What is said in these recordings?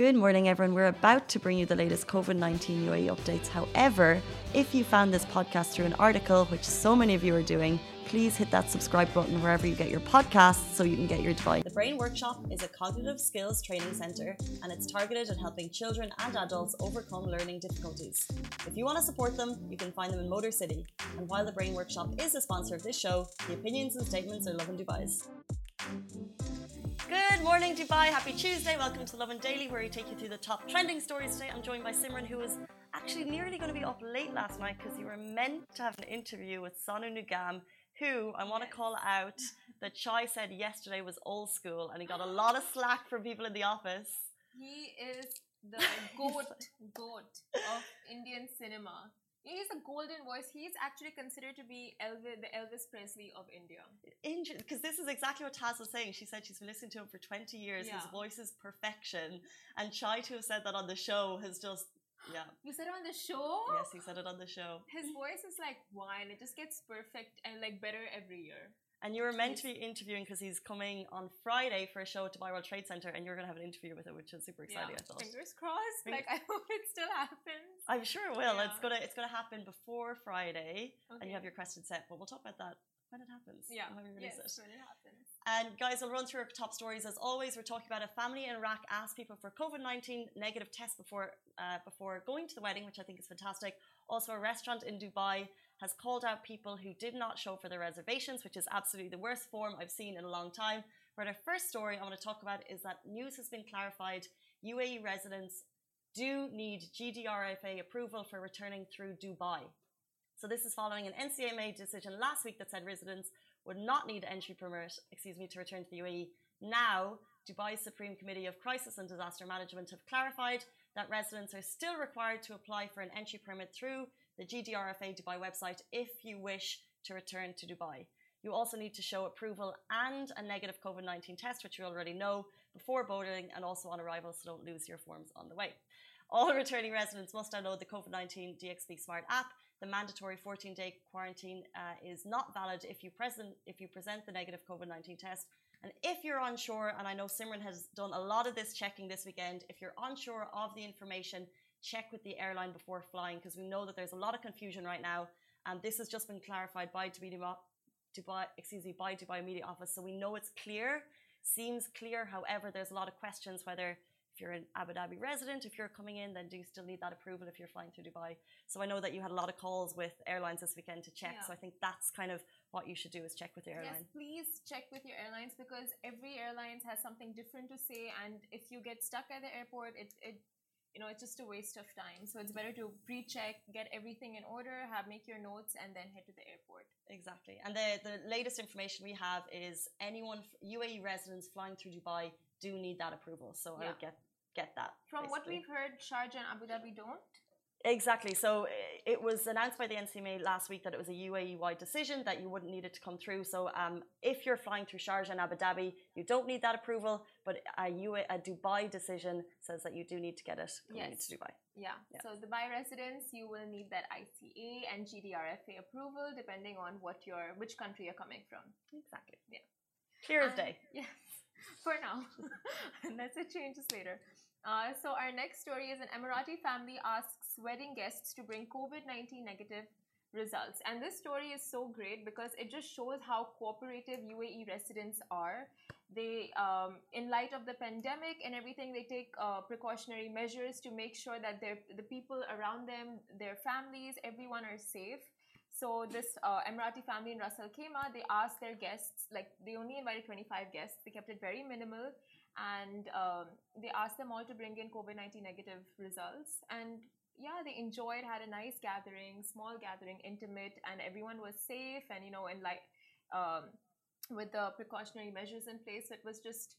Good morning, everyone. We're about to bring you the latest COVID 19 UAE updates. However, if you found this podcast through an article, which so many of you are doing, please hit that subscribe button wherever you get your podcasts so you can get your Dubai. The Brain Workshop is a cognitive skills training centre and it's targeted at helping children and adults overcome learning difficulties. If you want to support them, you can find them in Motor City. And while the Brain Workshop is a sponsor of this show, the opinions and statements are Lovin Dubai's. Good morning, Dubai. Happy Tuesday. Welcome to Lovin Daily, where we take you through the top trending stories today. I'm joined by Simran, who was actually nearly going to be up late last night because you were meant to have an interview with Sonu Nigam, who I want to call out that Chai said yesterday was old school, and he got a lot of slack from people in the office. He is the goat, goat of Indian cinema. He's a golden voice. He's actually considered to be Elvis, the Elvis Presley of India. Because this is exactly what Taz was saying. She said she's been listening to him for 20 years. Yeah. His voice is perfection. And Chai, to have said that on the show, has just, yeah. You said it on the show? Yes, he said it on the show. His voice is like wine. It just gets perfect and like better every year. And you were meant to be interviewing because he's coming on Friday for a show at Dubai World Trade Center, and you're going to have an interview with him, which is super exciting. I thought. Fingers crossed. Fingers- Like I hope it still happens. I'm sure it will. It's Yeah. gonna it's gonna happen before Friday, and you have your question set. But we'll talk about that when it happens. Yeah. when we release Yes, it. when it happens. And guys, we'll run through our top stories as always. We're talking about a family in RAK asked people for COVID nineteen negative test before uh, before going to the wedding, which I think is fantastic. Also, a restaurant in Dubai has called out people who did not show for their reservations, which is absolutely the worst form I've seen in a long time. But our first story I want to talk about is that news has been clarified. UAE residents do need GDRFA approval for returning through Dubai. So this is following an NCMA decision last week that said residents would not need entry permit, excuse me, to return to the UAE. Now, Dubai's Supreme Committee of Crisis and Disaster Management have clarified that residents are still required to apply for an entry permit through the GDRFA Dubai website if you wish to return to Dubai. You also need to show approval and a negative COVID 19 test, which you already know, before boarding and also on arrival, so don't lose your forms on the way. All returning residents must download the COVID 19 DXB Smart app. The mandatory 14 day quarantine uh, is not valid if you, present, if you present the negative COVID 19 test. And if you're unsure, and I know Simran has done a lot of this checking this weekend, if you're unsure of the information, check with the airline before flying because we know that there's a lot of confusion right now. And this has just been clarified by Dubai, Dubai, excuse me, by Dubai Media Office. So we know it's clear, seems clear. However, there's a lot of questions whether if you're an Abu Dhabi resident, if you're coming in, then do you still need that approval if you're flying through Dubai? So I know that you had a lot of calls with airlines this weekend to check. Yeah. So I think that's kind of what you should do is check with your airline. Yes, please check with your airlines because every airlines has something different to say, and if you get stuck at the airport, it it you know it's just a waste of time. So it's better to pre-check, get everything in order, have make your notes, and then head to the airport. Exactly. And the, the latest information we have is anyone, UAE residents flying through Dubai do need that approval. So I Yeah. would get get that. From what we've heard, Sharjah and Abu Dhabi don't. Exactly. So it was announced by the NCMA last week that it was a UAE-wide decision that you wouldn't need it to come through. So um, if you're flying through Sharjah and Abu Dhabi, you don't need that approval. But a, UA, a Dubai decision says that you do need to get it going Yes. to Dubai. Yeah. Yeah. So Dubai residents, you will need that ICA and GDRFA approval depending on what your which country you're coming from. Exactly. Yeah. Clear as And- day. Yes, for now. Unless it changes later. Uh, so our next story is an Emirati family asks wedding guests to bring COVID-19 negative results. And this story is so great because it just shows how cooperative UAE residents are. They, um, in light of the pandemic and everything, they take uh, precautionary measures to make sure that the people around them, their families, everyone are safe. So this uh, Emirati family in Ras Al they asked their guests, like they only invited 25 guests. They kept it very minimal, and um, they asked them all to bring in COVID-19 negative results. And yeah, they enjoyed, had a nice gathering, small gathering, intimate, and everyone was safe. And you know, and like um, with the precautionary measures in place, it was just.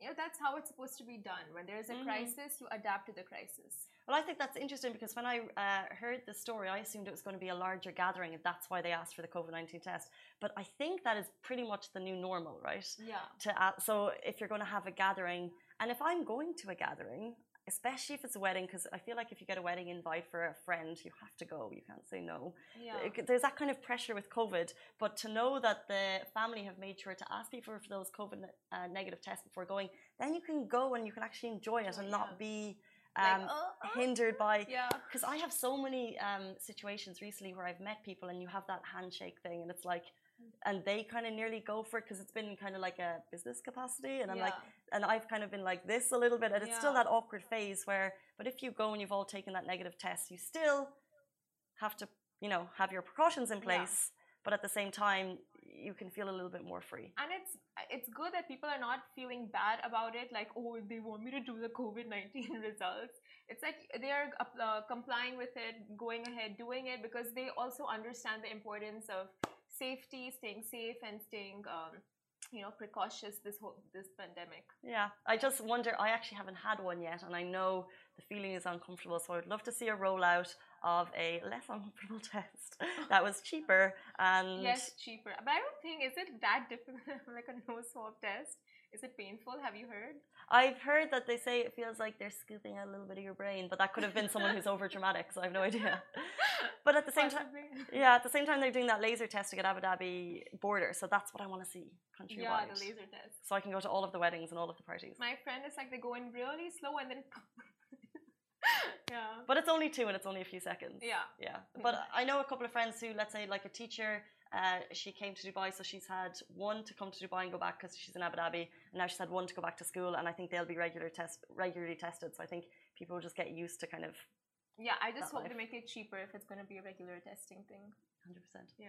You know, that's how it's supposed to be done. When there's a Mhm. crisis, you adapt to the crisis. Well, I think that's interesting because when I uh, heard the story, I assumed it was going to be a larger gathering, and that's why they asked for the COVID nineteen test. But I think that is pretty much the new normal, right? Yeah. To uh, so if you're going to have a gathering, and if I'm going to a gathering, especially if it's a wedding, because I feel like if you get a wedding invite for a friend, you have to go. You can't say no. Yeah. There's that kind of pressure with COVID, but to know that the family have made sure to ask people for those COVID uh, negative tests before going, then you can go and you can actually enjoy it and Yeah. not be Like, um, uh, hindered by. yeah. Because I have so many um, situations recently where I've met people and you have that handshake thing, and it's like, and they kind of nearly go for it because it's been kind of like a business capacity, and I'm like, and I've kind of been like this a little bit, and it's still that awkward phase where, but if you go and you've all taken that negative test, you still have to, you know, have your precautions in Yeah. place, but at the same time, you can feel a little bit more free. and it's it's good that people are not feeling bad about it like oh they want me to do the covid-19 results it's like they are uh, complying with it going ahead doing it because they also understand the importance of safety staying safe and staying um, you know precautious this whole this pandemic Yeah, I just wonder. I actually haven't had one yet, and I know the feeling is uncomfortable. So I'd love to see a rollout of a less uncomfortable test that was cheaper and yes cheaper but i don't think is it that difficult like a nose swab test is it painful have you heard I've heard that they say it feels like they're scooping out a little bit of your brain, but that could have been someone who's over dramatic, so I have no idea. But at the same time, yeah, at the same time they're doing that laser testing at Abu Dhabi border, so that's what I want to see countrywide. yeah the laser test So I can go to all of the weddings and all of the parties. My friend is like they're going really slow and then yeah But it's only two and it's only a few seconds. yeah Yeah, but I know a couple of friends who, let's say, like a teacher, uh, she came to Dubai, so she's had one to come to Dubai and go back because she's in Abu Dhabi, and now she's had one to go back to school, and I think they'll be regular test regularly tested. So I think people will just get used to kind of yeah I just hope life. they make it cheaper if it's going to be a regular testing thing 100%. yeah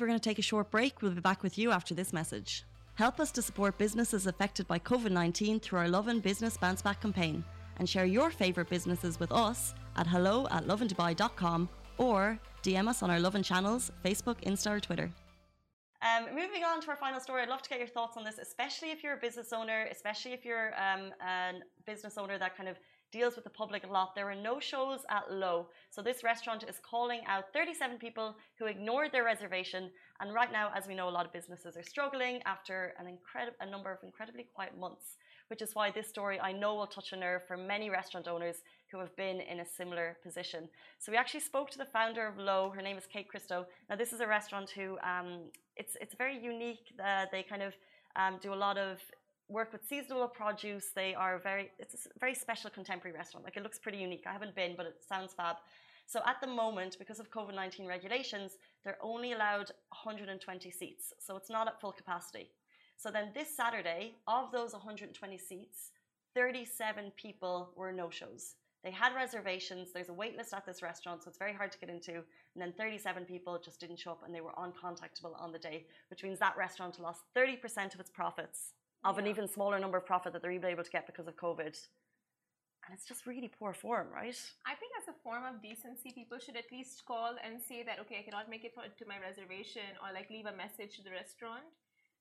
We're going to take a short break. We'll be back with you after this message. Help us to support businesses affected by COVID 19 through our Lovin Business Bounce Back campaign and share your favourite businesses with us at hello at lovindubai.com or DM us on our Lovin channels Facebook, Insta, or Twitter. Um, moving on to our final story, I'd love to get your thoughts on this, especially if you're a business owner, especially if you're um, a business owner that kind of deals with the public a lot. There were no shows at Lowe. So this restaurant is calling out 37 people who ignored their reservation. And right now, as we know, a lot of businesses are struggling after an incredible a number of incredibly quiet months, which is why this story I know will touch a nerve for many restaurant owners who have been in a similar position. So we actually spoke to the founder of Lowe. Her name is Kate Christou. Now this is a restaurant who um, it's it's very unique. Uh, they kind of um, do a lot of work with seasonal produce. They are very it's a very special contemporary restaurant. Like it looks pretty unique. I haven't been, but it sounds fab. So at the moment, because of COVID nineteen regulations, they're only allowed 120 seats. So it's not at full capacity. So then this Saturday, of those 120 seats, 37 people were no shows. They had reservations. There's a wait list at this restaurant, so it's very hard to get into. And then 37 people just didn't show up and they were uncontactable on the day, which means that restaurant lost 30% of its profits, of an even smaller number of profit that they're even able to get because of COVID. And it's just really poor form, right? I think as a form of decency, people should at least call and say that okay, I cannot make it for, to my reservation, or like leave a message to the restaurant.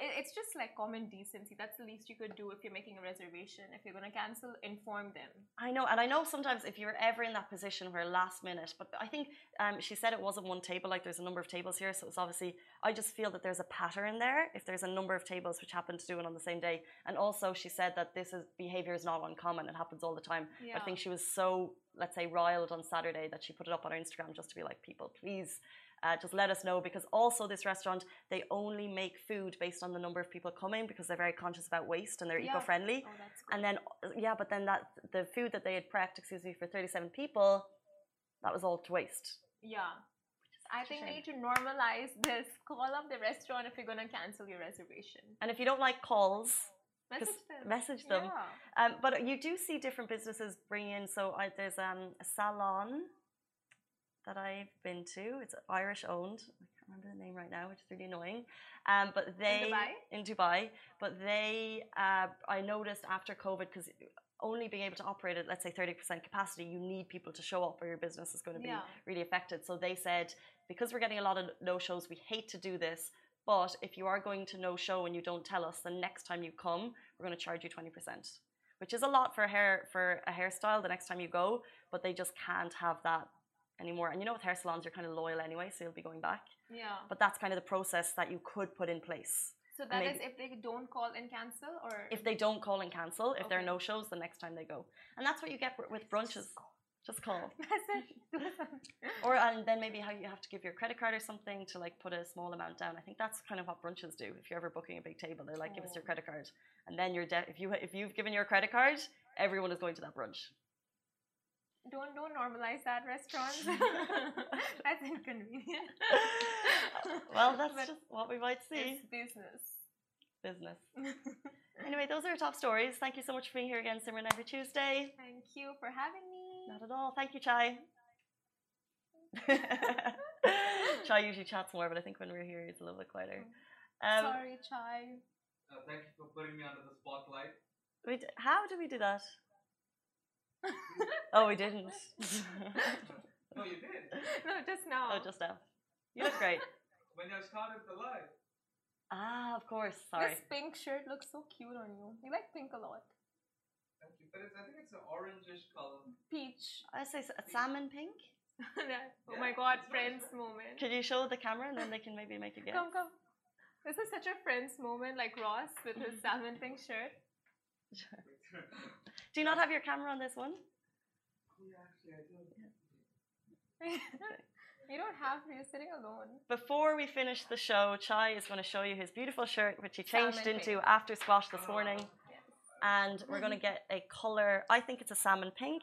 It- It's just like common decency. That's the least you could do if you're making a reservation. If you're gonna cancel, inform them. I know, and I know sometimes if you're ever in that position where last minute, but I think um, she said it wasn't one table, like there's a number of tables here, so it's obviously, I just feel that there's a pattern there if there's a number of tables which happen to do it on the same day. And also, she said that this is behavior is not uncommon, it happens all the time. I think she was so, let's say, riled on Saturday that she put it up on her Instagram just to be like, people, please. Uh, just let us know because also this restaurant they only make food based on the number of people coming because they're very conscious about waste and they're Yeah. eco-friendly Oh, and then, yeah, but then that the food that they had prepped, excuse me, for 37 people, that was all to waste. yeah. I think they need to normalize this. Call up the restaurant if you're gonna cancel your reservation. And if you don't like calls, Message just them. message them. Yeah. Um, but you do see different businesses bring in. So I, there's um, a salon that I've been to. It's Irish owned. I can't remember the name right now, which is really annoying. Um, but they in Dubai? in Dubai. But they, uh, I noticed after COVID because. Only being able to operate at let's say 30% capacity, you need people to show up or your business is going to be Yeah. really affected. So they said, because we're getting a lot of no shows, we hate to do this. But if you are going to no show and you don't tell us, the next time you come, we're going to charge you 20%, which is a lot for hair for a hairstyle the next time you go. But they just can't have that anymore. And you know, with hair salons, you're kind of loyal anyway, so you'll be going back. Yeah. But that's kind of the process that you could put in place. So that is if they don't call and cancel, or if they don't call and cancel, if there are no shows, the next time they go, and that's what you get with brunches. Just call, That's it. Do or and then maybe how you have to give your credit card or something to like put a small amount down. I think that's kind of what brunches do. If you're ever booking a big table, they're like, give us your Oh. credit card, and then you're de- if you if you've given your credit card, everyone is going to that brunch. Don't don't normalize that restaurants. that's inconvenient. well, that's But just what we might see. it's business. Business. Anyway, those are our top stories. Thank you so much for being here again, Simran, every Tuesday. Thank you for having me. Not at all. Thank you, Chai. Chai usually chats more, but I think when we're here, he's a little bit quieter. Um, Sorry, Chai. Uh, thank you for putting me under the spotlight. we d- how do we do that? oh, we didn't. No, you did. No, just now. oh, just now. You look great. When you started the live. Ah, of course. Sorry. This pink shirt looks so cute on you. You like pink a lot. Thank you. But it's, I think it's an orangish color. Peach. I say s- salmon pink. oh my god, friends nice. moment. Could you show the camera and then they can maybe make a guess? Come, come. This is such a friends moment, like Ross with his salmon pink shirt. Do you not have your camera on this one? yeah, actually, I do. you don't have to, you're sitting alone. Before we finish the show, Chai is going to show you his beautiful shirt, which he changed Salmon into pink. after squash this oh. morning. Yes. And we're going to get a color. I think it's a salmon pink.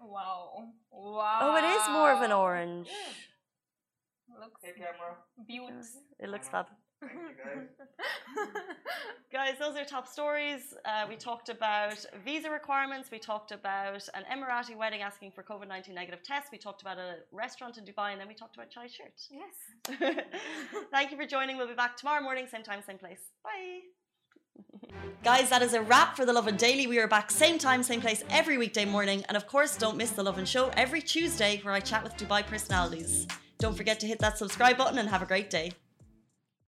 Wow. Wow. Oh, it is more of an orange. Looks Hey, camera. beautiful. It looks fab. Thank you, guys. Guys, those are top stories. Uh, we talked about visa requirements. We talked about an Emirati wedding asking for COVID 19 negative tests. We talked about a restaurant in Dubai. And then we talked about Chai shirt. yes. Thank you for joining. We'll be back tomorrow morning, same time, same place. Bye. Guys, that is a wrap for The Lovin Daily. We are back same time, same place every weekday morning. And of course, don't miss The Lovin Show every Tuesday where I chat with Dubai personalities. Don't forget to hit that subscribe button and have a great day.